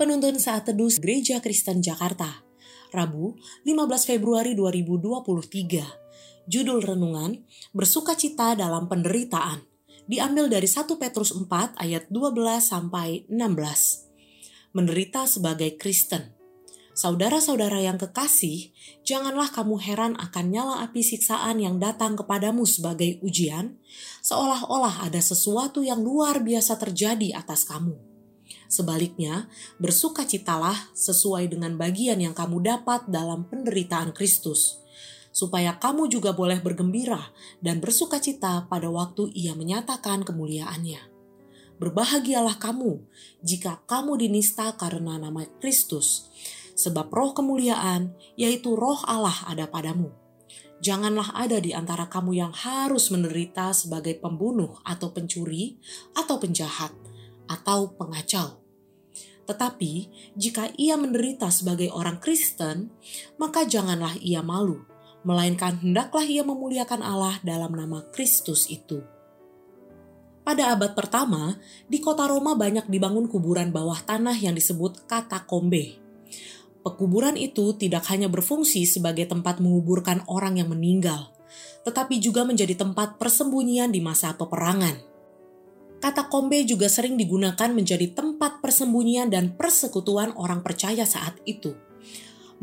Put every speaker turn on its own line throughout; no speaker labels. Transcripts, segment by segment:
Penuntun Saat Teduh Gereja Kristen Jakarta, Rabu 15 Februari 2023. Judul Renungan, Bersuka Cita dalam Penderitaan, diambil dari 1 Petrus 4 ayat 12 sampai 16. Menderita sebagai Kristen. Saudara-saudara yang kekasih, janganlah kamu heran akan nyala api siksaan yang datang kepadamu sebagai ujian, seolah-olah ada sesuatu yang luar biasa terjadi atas kamu Sebaliknya, bersukacitalah sesuai dengan bagian yang kamu dapat dalam penderitaan Kristus, supaya kamu juga boleh bergembira dan bersukacita pada waktu Ia menyatakan kemuliaannya. Berbahagialah kamu jika kamu dinista karena nama Kristus, sebab roh kemuliaan, yaitu roh Allah ada padamu. Janganlah ada di antara kamu yang harus menderita sebagai pembunuh atau pencuri atau penjahat atau pengacau tetapi jika ia menderita sebagai orang Kristen, maka janganlah ia malu, melainkan hendaklah ia memuliakan Allah dalam nama Kristus itu. Pada abad pertama, di kota Roma banyak dibangun kuburan bawah tanah yang disebut katakombe. Pekuburan itu tidak hanya berfungsi sebagai tempat menguburkan orang yang meninggal, tetapi juga menjadi tempat persembunyian di masa peperangan Kata kombe juga sering digunakan menjadi tempat persembunyian dan persekutuan orang percaya saat itu.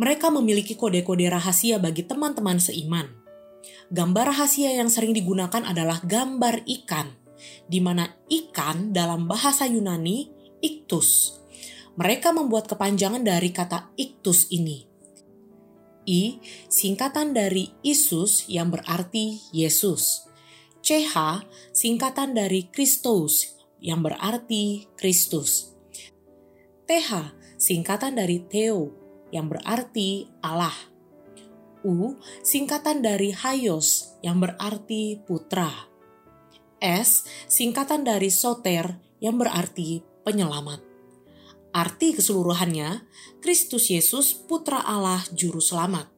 Mereka memiliki kode-kode rahasia bagi teman-teman seiman. Gambar rahasia yang sering digunakan adalah gambar ikan, di mana ikan dalam bahasa Yunani iktus. Mereka membuat kepanjangan dari kata iktus ini. I singkatan dari Isus yang berarti Yesus CH singkatan dari Kristus yang berarti Kristus. TH singkatan dari Theo yang berarti Allah. U singkatan dari Hayos yang berarti putra. S singkatan dari Soter yang berarti penyelamat. Arti keseluruhannya, Kristus Yesus putra Allah juru selamat.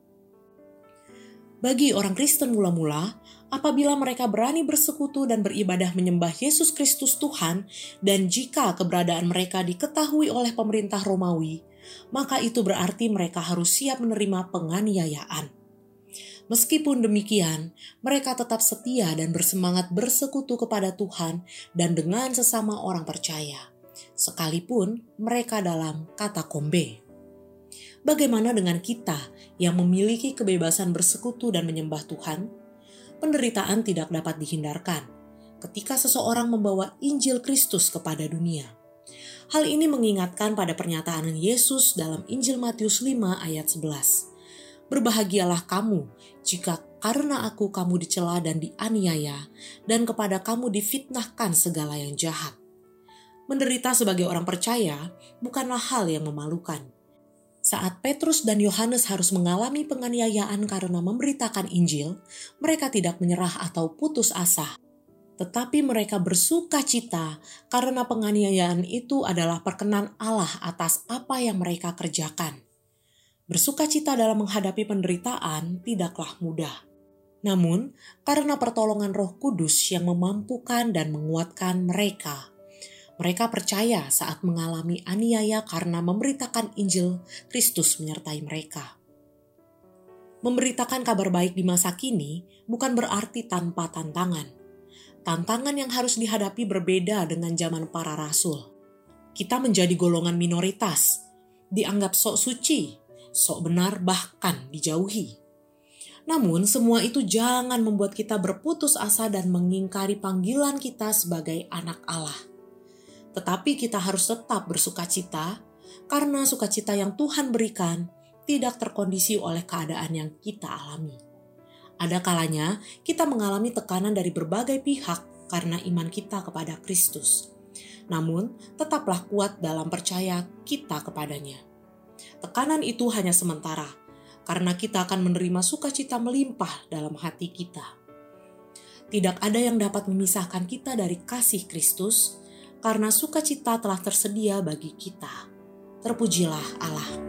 Bagi orang Kristen mula-mula, apabila mereka berani bersekutu dan beribadah menyembah Yesus Kristus Tuhan, dan jika keberadaan mereka diketahui oleh pemerintah Romawi, maka itu berarti mereka harus siap menerima penganiayaan. Meskipun demikian, mereka tetap setia dan bersemangat bersekutu kepada Tuhan dan dengan sesama orang percaya, sekalipun mereka dalam kata kombe. Bagaimana dengan kita yang memiliki kebebasan bersekutu dan menyembah Tuhan? Penderitaan tidak dapat dihindarkan ketika seseorang membawa Injil Kristus kepada dunia. Hal ini mengingatkan pada pernyataan Yesus dalam Injil Matius 5 ayat 11. Berbahagialah kamu jika karena aku kamu dicela dan dianiaya dan kepada kamu difitnahkan segala yang jahat. Menderita sebagai orang percaya bukanlah hal yang memalukan saat Petrus dan Yohanes harus mengalami penganiayaan karena memberitakan Injil, mereka tidak menyerah atau putus asa. Tetapi mereka bersuka cita karena penganiayaan itu adalah perkenan Allah atas apa yang mereka kerjakan. Bersuka cita dalam menghadapi penderitaan tidaklah mudah. Namun, karena pertolongan Roh Kudus yang memampukan dan menguatkan mereka, mereka percaya saat mengalami aniaya karena memberitakan Injil Kristus menyertai mereka. Memberitakan kabar baik di masa kini bukan berarti tanpa tantangan. Tantangan yang harus dihadapi berbeda dengan zaman para rasul. Kita menjadi golongan minoritas, dianggap sok suci, sok benar, bahkan dijauhi. Namun, semua itu jangan membuat kita berputus asa dan mengingkari panggilan kita sebagai anak Allah tetapi kita harus tetap bersuka cita karena sukacita yang Tuhan berikan tidak terkondisi oleh keadaan yang kita alami. Ada kalanya kita mengalami tekanan dari berbagai pihak karena iman kita kepada Kristus. Namun, tetaplah kuat dalam percaya kita kepadanya. Tekanan itu hanya sementara, karena kita akan menerima sukacita melimpah dalam hati kita. Tidak ada yang dapat memisahkan kita dari kasih Kristus, karena sukacita telah tersedia bagi kita. Terpujilah Allah.